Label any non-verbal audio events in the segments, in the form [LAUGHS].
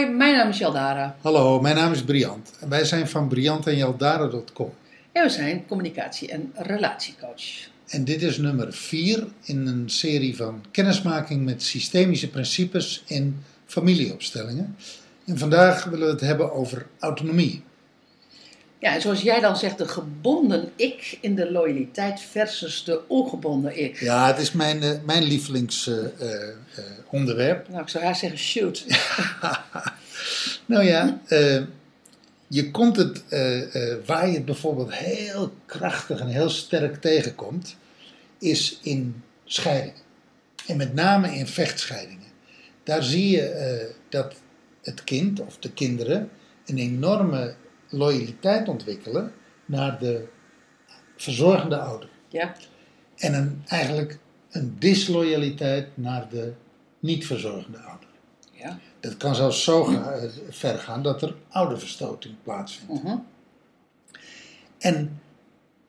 Hoi, mijn naam is Jaldara. Hallo, mijn naam is Briant en wij zijn van briantenjaldara.com. En we zijn communicatie- en relatiecoach. En dit is nummer 4 in een serie van kennismaking met systemische principes in familieopstellingen. En vandaag willen we het hebben over autonomie. Ja, en zoals jij dan zegt, de gebonden ik in de loyaliteit versus de ongebonden ik. Ja, het is mijn, eh, mijn lievelingsonderwerp. Nou, ik zou haar zeggen, shoot. [LAUGHS] nou ja, eh, je komt het, eh, eh, waar je het bijvoorbeeld heel krachtig en heel sterk tegenkomt, is in scheidingen. En met name in vechtscheidingen. Daar zie je eh, dat het kind of de kinderen een enorme loyaliteit ontwikkelen naar de verzorgende ouder. Ja, En een, eigenlijk een disloyaliteit naar de niet verzorgende ouder. ja. Dat kan zelfs zo ga- eh, ver gaan dat er ouderverstoting plaatsvindt. mhm. En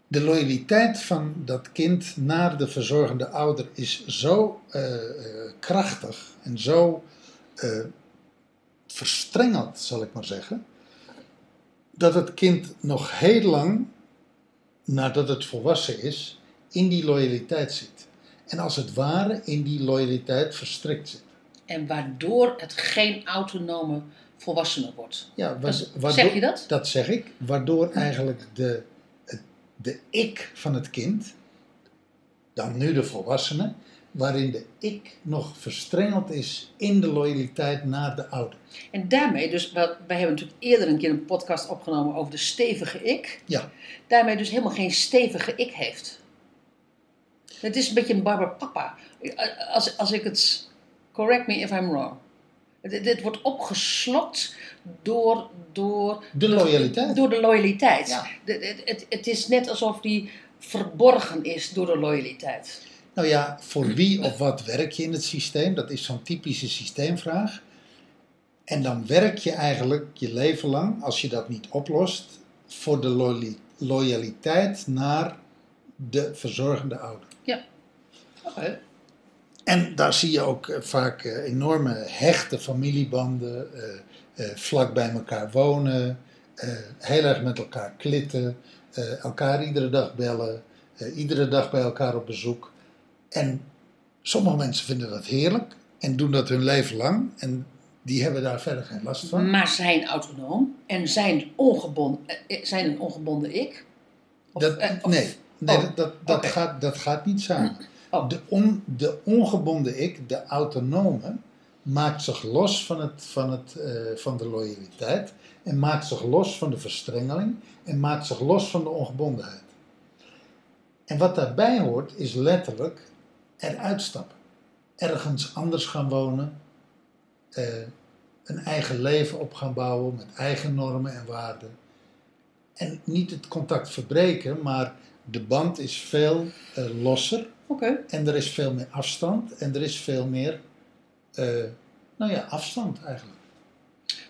de loyaliteit van dat kind naar de verzorgende ouder is zo eh, eh, krachtig en zo eh, verstrengeld, zal ik maar zeggen, dat het kind nog heel lang, nadat het volwassen is, in die loyaliteit zit. En als het ware in die loyaliteit verstrikt zit. En waardoor het geen autonome volwassene wordt. Ja, wa- Dat- waardoor- zeg je dat? Dat zeg ik. Waardoor eigenlijk de, de ik van het kind, dan nu de volwassene, waarin de ik nog verstrengeld is in de loyaliteit naar de ouder. En daarmee, dus, wij hebben natuurlijk eerder een keer een podcast opgenomen over de stevige ik. Ja, Daarmee dus helemaal geen stevige ik heeft. Het is een beetje een barber papa. Als, als ik het. Correct me if I'm wrong. Dit, wordt opgeslokt door, door, de loyaliteit. door de loyaliteit. Ja. Het, het, het is net alsof die verborgen is door de loyaliteit. Nou ja, voor wie of wat werk je in het systeem? Dat is zo'n typische systeemvraag. En dan werk je eigenlijk je leven lang, als je dat niet oplost, voor de loyali- loyaliteit naar de verzorgende ouder. Ja. Oké. En daar zie je ook eh, vaak eh, enorme hechte familiebanden, eh, eh, vlak bij elkaar wonen, eh, heel erg met elkaar klitten, eh, elkaar iedere dag bellen, eh, iedere dag bij elkaar op bezoek. En sommige mensen vinden dat heerlijk en doen dat hun leven lang en die hebben daar verder geen last van. Maar zijn autonoom en zijn, ongebonden, eh, zijn een ongebonden ik? Of, Dat, eh, of- nee, nee oh, dat, dat, gaat, dat gaat niet samen. Oh. De, on, de ongebonden ik, de autonome, maakt zich los van, het, van, het, eh, van de loyaliteit en maakt zich los van de verstrengeling en maakt zich los van de ongebondenheid. En wat daarbij hoort is letterlijk eruit stappen. Ergens anders gaan wonen, eh, een eigen leven op gaan bouwen met eigen normen en waarden. En niet het contact verbreken, maar de band is veel eh, losser en er is veel meer afstand en er is veel meer, eh, nou ja, afstand eigenlijk.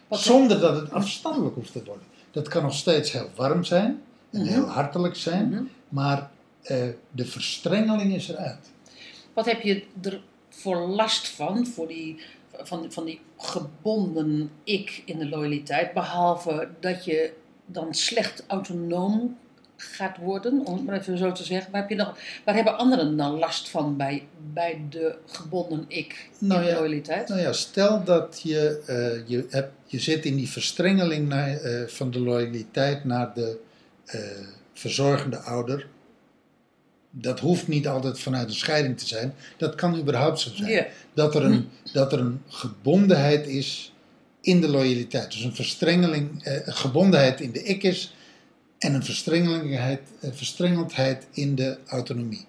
Wat- Zonder dat het afstandelijk hoeft te worden. Dat kan nog steeds heel warm zijn en Mhm. heel hartelijk zijn, Mhm. maar eh, de verstrengeling is eruit. Wat heb je er voor last van, voor die, van, van die gebonden ik in de loyaliteit, behalve dat je dan slecht autonoom gaat worden, om het maar even zo te zeggen. Waar, heb je nog, waar hebben anderen dan last van bij, bij de gebonden ik Nou in de ja, loyaliteit? Nou ja, stel dat je, eh, je, hebt, je zit in die verstrengeling naar, eh, van de loyaliteit naar de eh, verzorgende ouder. Dat hoeft niet altijd vanuit een scheiding te zijn. Dat kan überhaupt zo zijn. Dat, er een, dat er een gebondenheid is in de loyaliteit. Dus een verstrengeling, eh, gebondenheid in de ik is en een verstrengeldheid, eh, verstrengeldheid in de autonomie.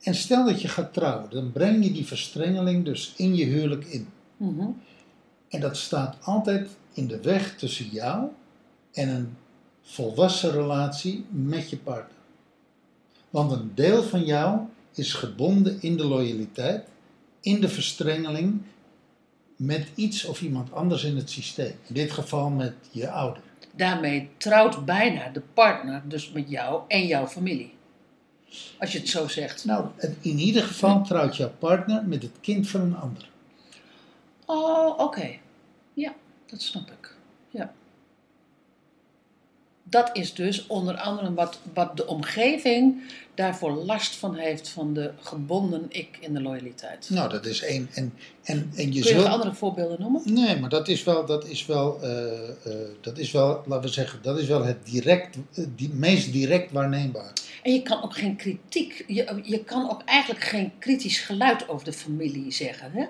En stel dat je gaat trouwen, dan breng je die verstrengeling dus in je huwelijk in. Mhm. En dat staat altijd in de weg tussen jou en een volwassen relatie met je partner. Want een deel van jou is gebonden in de loyaliteit, in de verstrengeling met iets of iemand anders in het systeem. In dit geval met je ouder. Daarmee trouwt bijna de partner dus met jou en jouw familie. Als je het zo zegt. Nou, in ieder geval trouwt jouw partner met het kind van een ander. Oh, oké. Dat snap ik. Ja. Dat is dus onder andere wat, wat de omgeving daarvoor last van heeft van de gebonden ik in de loyaliteit. Nou, dat is één. En, en, en je Kun je zult... andere voorbeelden noemen? Nee, maar dat is wel, dat is wel, eh, eh, dat is wel, laten we zeggen, dat is wel het direct, eh, die, meest direct waarneembaar. En je kan ook geen kritiek, je, je kan ook eigenlijk geen kritisch geluid over de familie zeggen. Hè?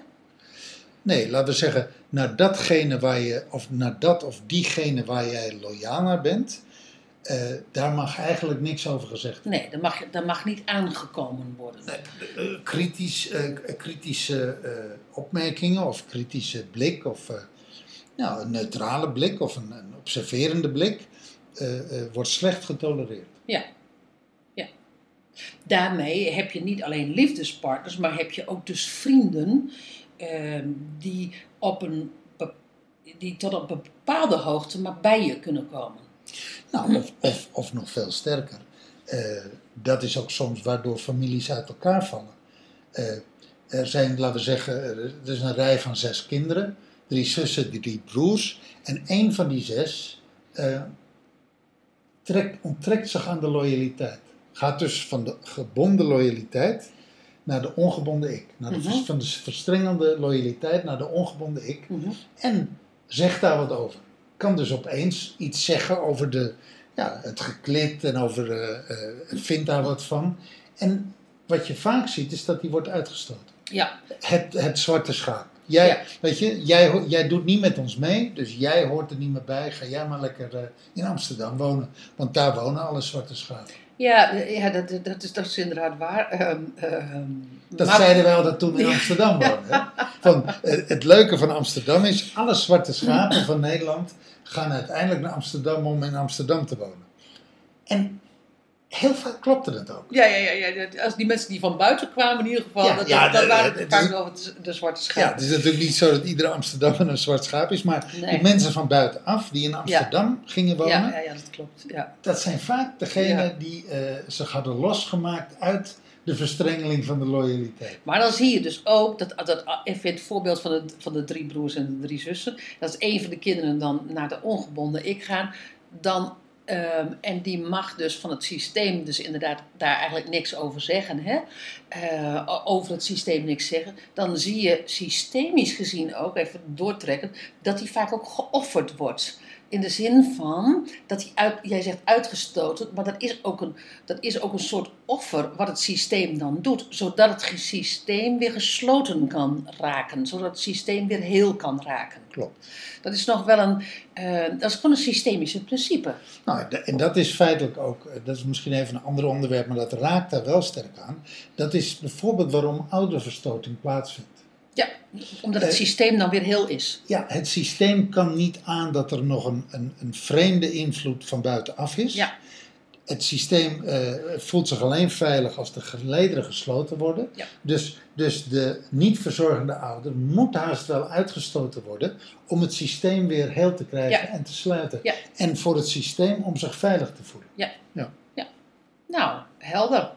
Nee, laten we zeggen, naar datgene waar je, of naar dat of diegene waar jij loyaal naar bent, eh, daar mag eigenlijk niks over gezegd worden. Nee, dat mag, dat mag niet aangekomen worden. Eh, kritisch, eh, kritische eh, opmerkingen of kritische blik of eh, nou, een neutrale blik of een, een observerende blik eh, eh, wordt slecht getolereerd. Daarmee heb je niet alleen liefdespartners, maar heb je ook dus vrienden ehm, die, op een, die tot op een bepaalde hoogte maar bij je kunnen komen. Nou, of, of, of nog veel sterker. eh, dat is ook soms waardoor families uit elkaar vallen. Eh, er zijn, laten we zeggen, er is een rij van zes kinderen. Drie zussen, drie broers. En één van die zes eh, trekt, onttrekt zich aan de loyaliteit. Gaat dus van de gebonden loyaliteit naar de ongebonden ik. Naar de, Mhm. Van de verstrengelde loyaliteit naar de ongebonden ik. Mhm. En zegt daar wat over. Kan dus opeens iets zeggen over de, ja, het geklit en over, eh, eh, vindt daar wat van. En wat je vaak ziet is dat die wordt uitgestoten. Ja, Het, het zwarte schaap. Jij, Ja. weet je, jij, jij doet niet met ons mee, dus jij hoort er niet meer bij. Ga jij maar lekker eh, in Amsterdam wonen, want daar wonen alle zwarte schapen. Ja, ja dat, dat, is, dat is inderdaad waar. Ehm, ehm, Dat maar- zeiden wij al dat toen we in Ja. Amsterdam [LAUGHS] woonden. hè. Van, eh, het leuke van Amsterdam is, alle zwarte schapen van Nederland gaan uiteindelijk naar Amsterdam om in Amsterdam te wonen. En heel vaak klopte dat ook. Ja, ja, ja, ja, ja, als die mensen die van buiten kwamen in ieder geval, Ja, dat, ja, dat, waren het het- de zwarte Ja, schapen. het is natuurlijk niet zo dat iedere Amsterdammer een zwart schaap is, maar Nee. die mensen van buitenaf die in Amsterdam gingen wonen, ja, ja, ja, dat klopt. Ja. dat zijn vaak degenen Ja. die eh, zich hadden losgemaakt uit de verstrengeling van de loyaliteit. Maar dan zie je dus ook, dat, dat, even het voorbeeld van de, van de drie broers en de drie zussen, dat is een van de kinderen dan naar de ongebonden ik gaan, dan, ehm, en die mag dus van het systeem dus inderdaad daar eigenlijk niks over zeggen, hè? Eh, over het systeem niks zeggen, dan zie je systemisch gezien ook, even doortrekken, dat die vaak ook geofferd wordt. In de zin van dat hij uit, jij zegt uitgestoten, maar dat is, ook een, dat is ook een soort offer wat het systeem dan doet, zodat het systeem weer gesloten kan raken, zodat het systeem weer heel kan raken. Klopt. Dat is nog wel een, eh, dat is gewoon een systemische principe. Nou, en dat is feitelijk ook, eh, dat is misschien even een ander onderwerp, maar dat raakt daar wel sterk aan. Dat is bijvoorbeeld waarom ouderverstoting plaatsvindt. Ja, omdat het Eh, systeem dan weer heel is. Ja, het systeem kan niet aan dat er nog een, een, een vreemde invloed van buitenaf is. Ja. Het systeem eh, voelt zich alleen veilig als de gelederen gesloten worden. Ja. Dus, dus de niet verzorgende ouder moet haast wel uitgestoten worden om het systeem weer heel te krijgen Ja. en te sluiten. Ja. En voor het systeem om zich veilig te voelen. Nou, helder.